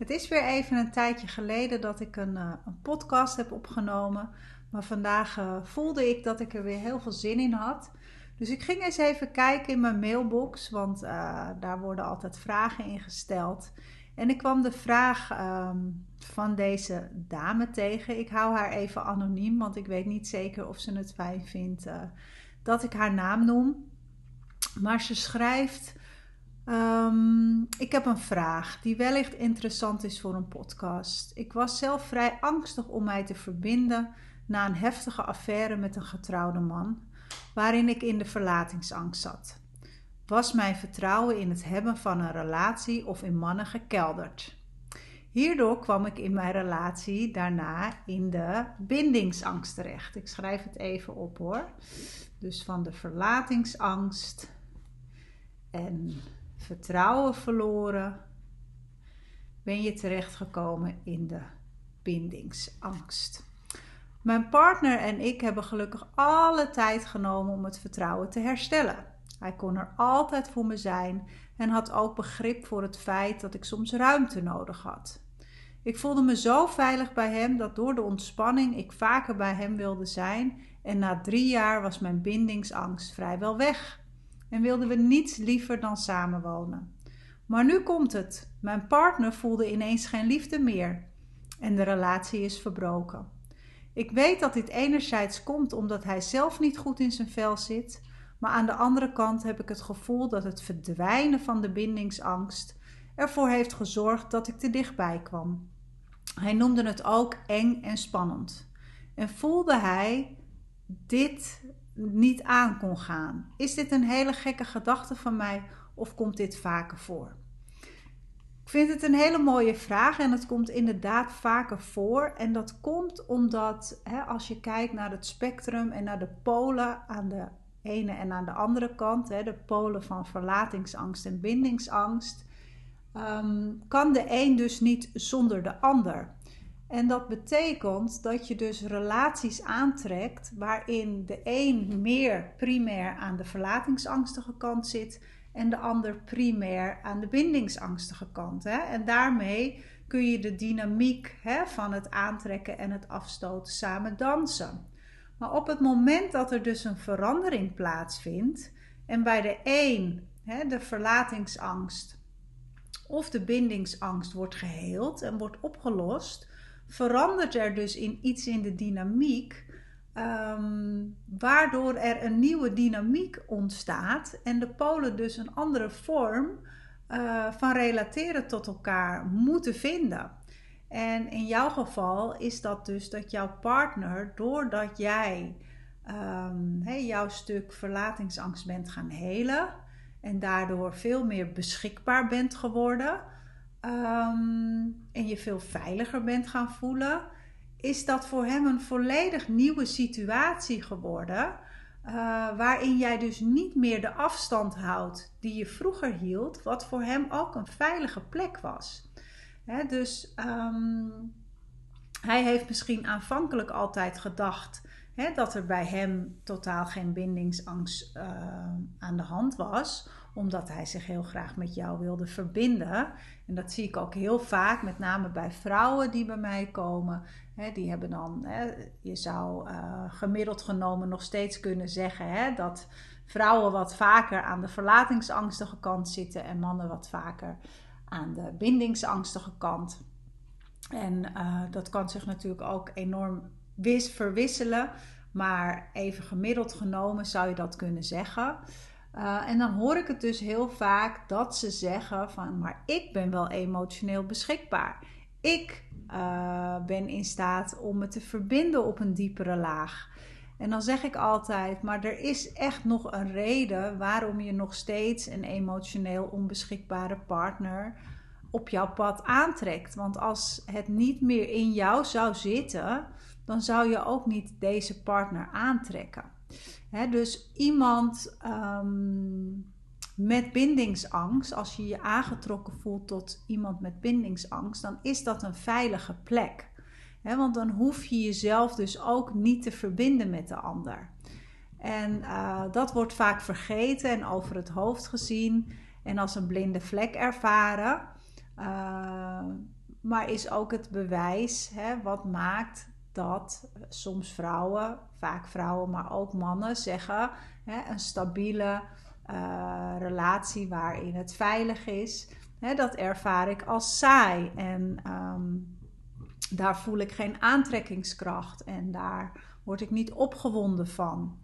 Het is weer even een tijdje geleden dat ik een, uh, een podcast heb opgenomen. Maar vandaag uh, voelde ik dat ik er weer heel veel zin in had. Dus ik ging eens even kijken in mijn mailbox, want uh, daar worden altijd vragen in gesteld. En ik kwam de vraag um, van deze dame tegen. Ik hou haar even anoniem, want ik weet niet zeker of ze het fijn vindt dat ik haar naam noem. Maar ze schrijft. Um, ik heb een vraag die wellicht interessant is voor een podcast. Ik was zelf vrij angstig om mij te verbinden na een heftige affaire met een getrouwde man, waarin ik in de verlatingsangst zat. Was mijn vertrouwen in het hebben van een relatie of in mannen gekelderd? Hierdoor kwam ik in mijn relatie daarna in de bindingsangst terecht. Ik schrijf het even op hoor. Dus van de verlatingsangst en vertrouwen verloren, ben je terechtgekomen in de bindingsangst. Mijn partner en ik hebben gelukkig alle tijd genomen om het vertrouwen te herstellen. Hij kon er altijd voor me zijn en had ook begrip voor het feit dat ik soms ruimte nodig had. Ik voelde me zo veilig bij hem dat door de ontspanning ik vaker bij hem wilde zijn en na drie jaar was mijn bindingsangst vrijwel weg en wilden we niets liever dan samenwonen. Maar nu komt het. Mijn partner voelde ineens geen liefde meer en de relatie is verbroken. Ik weet dat dit enerzijds komt omdat hij zelf niet goed in zijn vel zit, maar aan de andere kant heb ik het gevoel dat het verdwijnen van de bindingsangst ervoor heeft gezorgd dat ik te dichtbij kwam. Hij noemde het ook eng en spannend. En voelde hij dit niet aan kon gaan. Is dit een hele gekke gedachte van mij of komt dit vaker voor? Ik vind het een hele mooie vraag en het komt inderdaad vaker voor. En dat komt omdat hè, als je kijkt naar het spectrum en naar de polen aan de ene en aan de andere kant, hè, de polen van verlatingsangst en bindingsangst, um, kan de een dus niet zonder de ander. En dat betekent dat je dus relaties aantrekt waarin de een meer primair aan de verlatingsangstige kant zit en de ander primair aan de bindingsangstige kant. Hè? En daarmee kun je de dynamiek hè, van het aantrekken en het afstoten samen dansen. Maar op het moment dat er dus een verandering plaatsvindt en bij de een hè, de verlatingsangst of de bindingsangst wordt geheeld en wordt opgelost, verandert er dus in iets in de dynamiek, um, waardoor er een nieuwe dynamiek ontstaat en de polen dus een andere vorm uh, van relateren tot elkaar moeten vinden. En in jouw geval is dat dus dat jouw partner, doordat jij hey, jouw stuk verlatingsangst bent gaan helen en daardoor veel meer beschikbaar bent geworden, um, en je veel veiliger bent gaan voelen, is dat voor hem een volledig nieuwe situatie geworden. Uh, waarin jij dus niet meer de afstand houdt die je vroeger hield, wat voor hem ook een veilige plek was. Hè, dus um, hij heeft misschien aanvankelijk altijd gedacht hè, dat er bij hem totaal geen bindingsangst uh, aan de hand was omdat hij zich heel graag met jou wilde verbinden. En dat zie ik ook heel vaak, met name bij vrouwen die bij mij komen. die hebben dan, je zou uh, gemiddeld genomen nog steeds kunnen zeggen dat vrouwen wat vaker aan de verlatingsangstige kant zitten en mannen wat vaker aan de bindingsangstige kant. En uh, dat kan zich natuurlijk ook enorm wis verwisselen. Maar even gemiddeld genomen zou je dat kunnen zeggen. Uh, en dan hoor ik het dus heel vaak dat ze zeggen van, maar ik ben wel emotioneel beschikbaar. Ik uh, ben in staat om me te verbinden op een diepere laag. En dan zeg ik altijd, maar er is echt nog een reden waarom je nog steeds een emotioneel onbeschikbare partner op jouw pad aantrekt. Want als het niet meer in jou zou zitten, dan zou je ook niet deze partner aantrekken. Dus iemand ehm, met bindingsangst, als je je aangetrokken voelt tot iemand met bindingsangst, dan is dat een veilige plek. want dan hoef je jezelf dus ook niet te verbinden met de ander. En uh, dat wordt vaak vergeten en over het hoofd gezien en als een blinde vlek ervaren. Uh, maar is ook het bewijs wat maakt dat soms vrouwen, vaak vrouwen, maar ook mannen zeggen: hè, een stabiele uh, relatie waarin het veilig is, hè, dat ervaar ik als saai. En um, daar voel ik geen aantrekkingskracht en daar word ik niet opgewonden van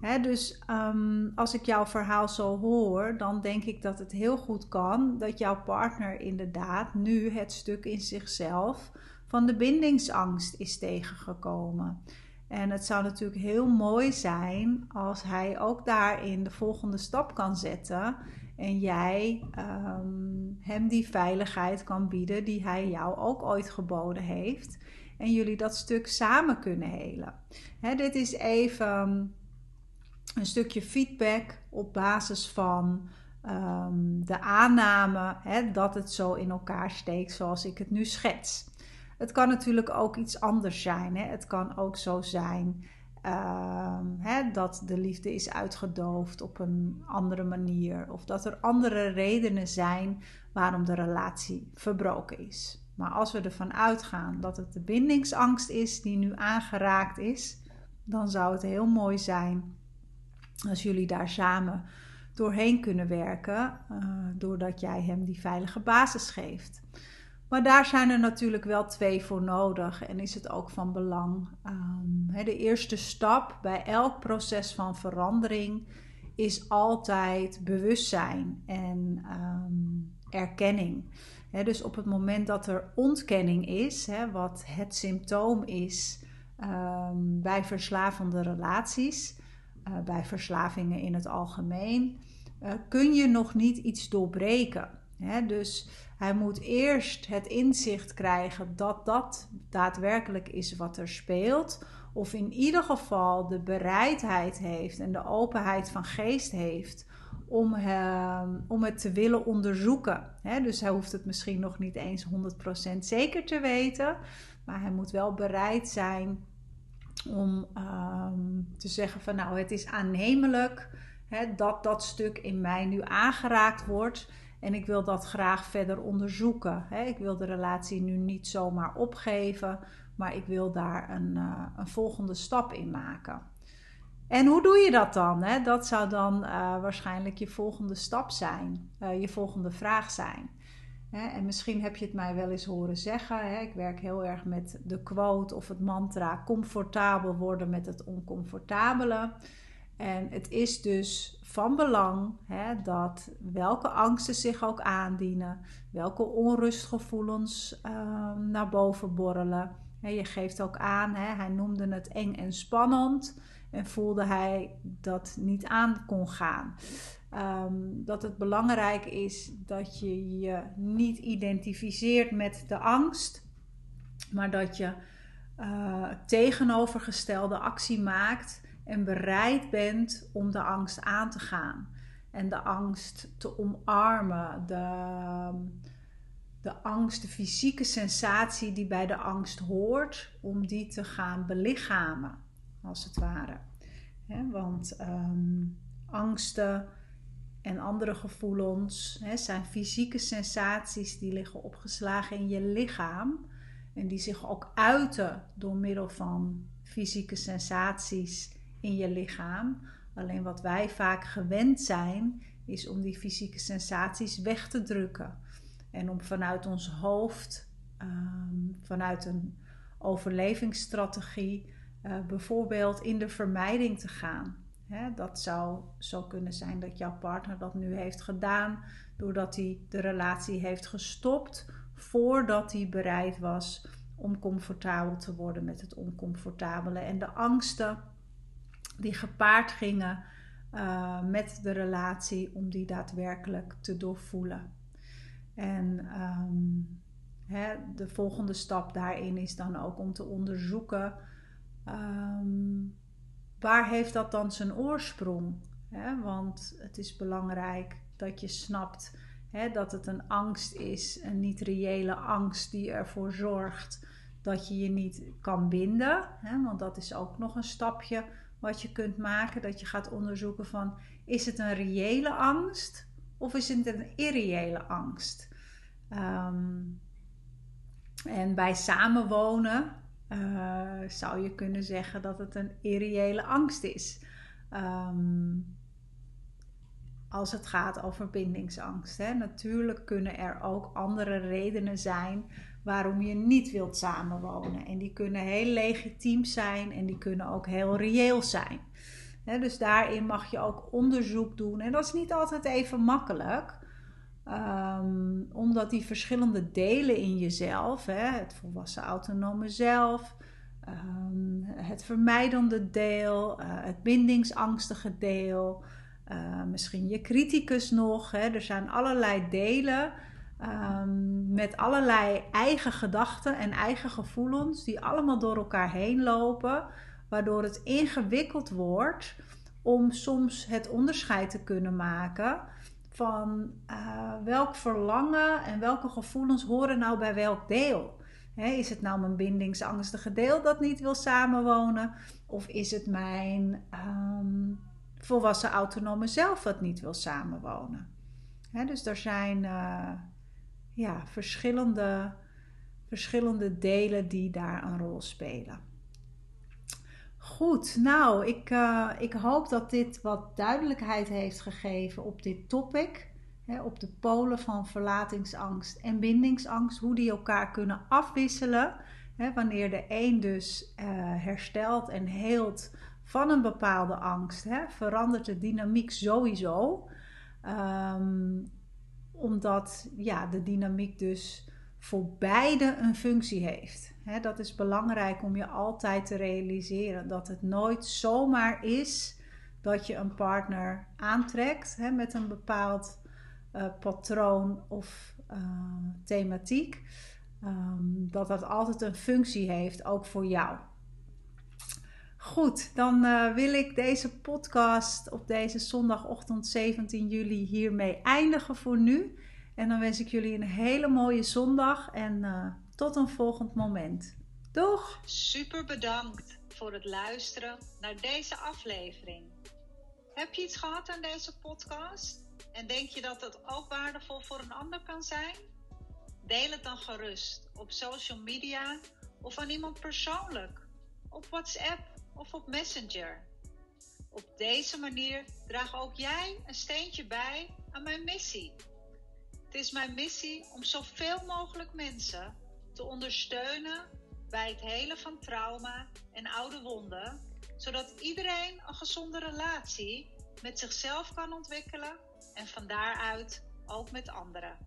dus um, als ik jouw verhaal zo hoor, dan denk ik dat het heel goed kan dat jouw partner inderdaad nu het stuk in zichzelf van de bindingsangst is tegengekomen. En het zou natuurlijk heel mooi zijn als hij ook daarin de volgende stap kan zetten en jij um, hem die veiligheid kan bieden die hij jou ook ooit geboden heeft. En jullie dat stuk samen kunnen helen. dit is even een stukje feedback op basis van ehm, de aanname dat het zo in elkaar steekt zoals ik het nu schets. Het kan natuurlijk ook iets anders zijn. Hè. Het kan ook zo zijn ehm, hè, dat de liefde is uitgedoofd op een andere manier. Of dat er andere redenen zijn waarom de relatie verbroken is. Maar als we ervan uitgaan dat het de bindingsangst is die nu aangeraakt is, dan zou het heel mooi zijn als jullie daar samen doorheen kunnen werken, uh, doordat jij hem die veilige basis geeft. Maar daar zijn er natuurlijk wel twee voor nodig en is het ook van belang. Um, de eerste stap bij elk proces van verandering is altijd bewustzijn en um, erkenning. dus op het moment dat er ontkenning is, wat het symptoom is um, bij verslavende relaties, uh, bij verslavingen in het algemeen, uh, kun je nog niet iets doorbreken. Dus hij moet eerst het inzicht krijgen dat dat daadwerkelijk is wat er speelt. Of in ieder geval de bereidheid heeft en de openheid van geest heeft om, uh, om het te willen onderzoeken. Dus hij hoeft het misschien nog niet eens 100% zeker te weten, maar hij moet wel bereid zijn om um, te zeggen van nou het is aannemelijk dat dat stuk in mij nu aangeraakt wordt en ik wil dat graag verder onderzoeken. Ik wil de relatie nu niet zomaar opgeven, maar ik wil daar een, uh, een volgende stap in maken. En hoe doe je dat dan? Dat zou dan uh, waarschijnlijk je volgende stap zijn, uh, je volgende vraag zijn. En misschien heb je het mij wel eens horen zeggen. Ik werk heel erg met de quote of het mantra: comfortabel worden met het oncomfortabele. En het is dus van belang hè, dat welke angsten zich ook aandienen, welke onrustgevoelens uh, naar boven borrelen. je geeft ook aan, hè, hij noemde het eng en spannend en voelde hij dat niet aan kon gaan. Ehm, dat het belangrijk is dat je je niet identificeert met de angst, maar dat je uh, tegenovergestelde actie maakt en bereid bent om de angst aan te gaan. En de angst te omarmen, de, de angst, de fysieke sensatie die bij de angst hoort, om die te gaan belichamen, als het ware. want um, angsten en andere gevoelens zijn fysieke sensaties die liggen opgeslagen in je lichaam en die zich ook uiten door middel van fysieke sensaties in je lichaam. Alleen wat wij vaak gewend zijn, is om die fysieke sensaties weg te drukken en om vanuit ons hoofd, ehm, vanuit een overlevingsstrategie, uh, bijvoorbeeld in de vermijding te gaan dat zou zo kunnen zijn dat jouw partner dat nu heeft gedaan doordat hij de relatie heeft gestopt voordat hij bereid was om comfortabel te worden met het oncomfortabele en de angsten die gepaard gingen uh, met de relatie om die daadwerkelijk te doorvoelen. En ehm, hè, de volgende stap daarin is dan ook om te onderzoeken ehm, waar heeft dat dan zijn oorsprong? Hè? Want het is belangrijk dat je snapt hè, dat het een angst is, een niet reële angst die ervoor zorgt dat je je niet kan binden. Hè? Want dat is ook nog een stapje wat je kunt maken. Dat je gaat onderzoeken van is het een reële angst of is het een irreële angst? Ehm, en bij samenwonen uh, zou je kunnen zeggen dat het een irreële angst is. Ehm, als het gaat over bindingsangst. Hè. Natuurlijk kunnen er ook andere redenen zijn waarom je niet wilt samenwonen. En die kunnen heel legitiem zijn en die kunnen ook heel reëel zijn. dus daarin mag je ook onderzoek doen. En dat is niet altijd even makkelijk. Um, omdat die verschillende delen in jezelf, het volwassen autonome zelf, um, het vermijdende deel, uh, het bindingsangstige deel, uh, misschien je criticus nog. Er zijn allerlei delen um, met allerlei eigen gedachten en eigen gevoelens die allemaal door elkaar heen lopen, waardoor het ingewikkeld wordt om soms het onderscheid te kunnen maken van uh, welk verlangen en welke gevoelens horen nou bij welk deel. is het nou mijn bindingsangstige deel dat niet wil samenwonen? Of is het mijn um, volwassen autonome zelf dat niet wil samenwonen? dus er zijn uh, ja, verschillende, verschillende delen die daar een rol spelen. Goed, nou, ik, uh, ik hoop dat dit wat duidelijkheid heeft gegeven op dit topic. Hè, op de polen van verlatingsangst en bindingsangst, hoe die elkaar kunnen afwisselen. Hè, wanneer de een dus uh, herstelt en heelt van een bepaalde angst, hè, verandert de dynamiek sowieso. Um, omdat ja, de dynamiek dus voor beide een functie heeft. dat is belangrijk om je altijd te realiseren. Dat het nooit zomaar is dat je een partner aantrekt met een bepaald uh, patroon of uh, thematiek. Um, dat dat altijd een functie heeft, ook voor jou. Goed, dan uh, wil ik deze podcast op deze zondagochtend 17 juli hiermee eindigen voor nu. En dan wens ik jullie een hele mooie zondag en uh, tot een volgend moment. Doeg! Super bedankt voor het luisteren naar deze aflevering. Heb je iets gehad aan deze podcast? En denk je dat het ook waardevol voor een ander kan zijn? Deel het dan gerust op social media of aan iemand persoonlijk, op WhatsApp of op Messenger. Op deze manier draag ook jij een steentje bij aan mijn missie. Het is mijn missie om zoveel mogelijk mensen te ondersteunen bij het helen van trauma en oude wonden, zodat iedereen een gezonde relatie met zichzelf kan ontwikkelen en van daaruit ook met anderen.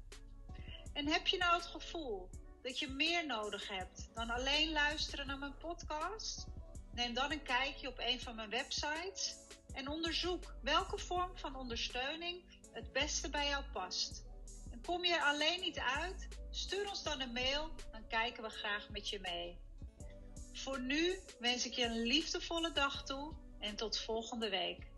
En heb je nou het gevoel dat je meer nodig hebt dan alleen luisteren naar mijn podcast? Neem dan een kijkje op een van mijn websites en onderzoek welke vorm van ondersteuning het beste bij jou past. En kom je er alleen niet uit? Stuur ons dan een mail, dan kijken we graag met je mee. Voor nu wens ik je een liefdevolle dag toe en tot volgende week.